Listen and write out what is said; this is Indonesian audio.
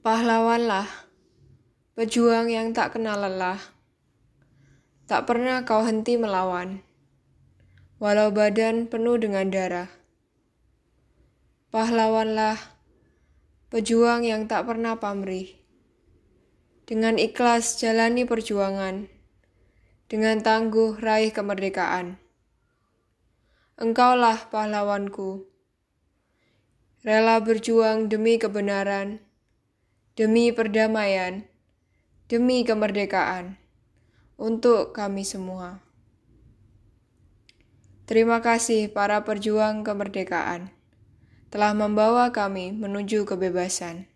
Pahlawanlah, pejuang yang tak kenal lelah. Tak pernah kau henti melawan, walau badan penuh dengan darah. Pahlawanlah, pejuang yang tak pernah pamrih. Dengan ikhlas jalani perjuangan, dengan tangguh raih kemerdekaan. Engkaulah pahlawanku, rela berjuang demi kebenaran demi perdamaian, demi kemerdekaan untuk kami semua. Terima kasih para perjuang kemerdekaan telah membawa kami menuju kebebasan.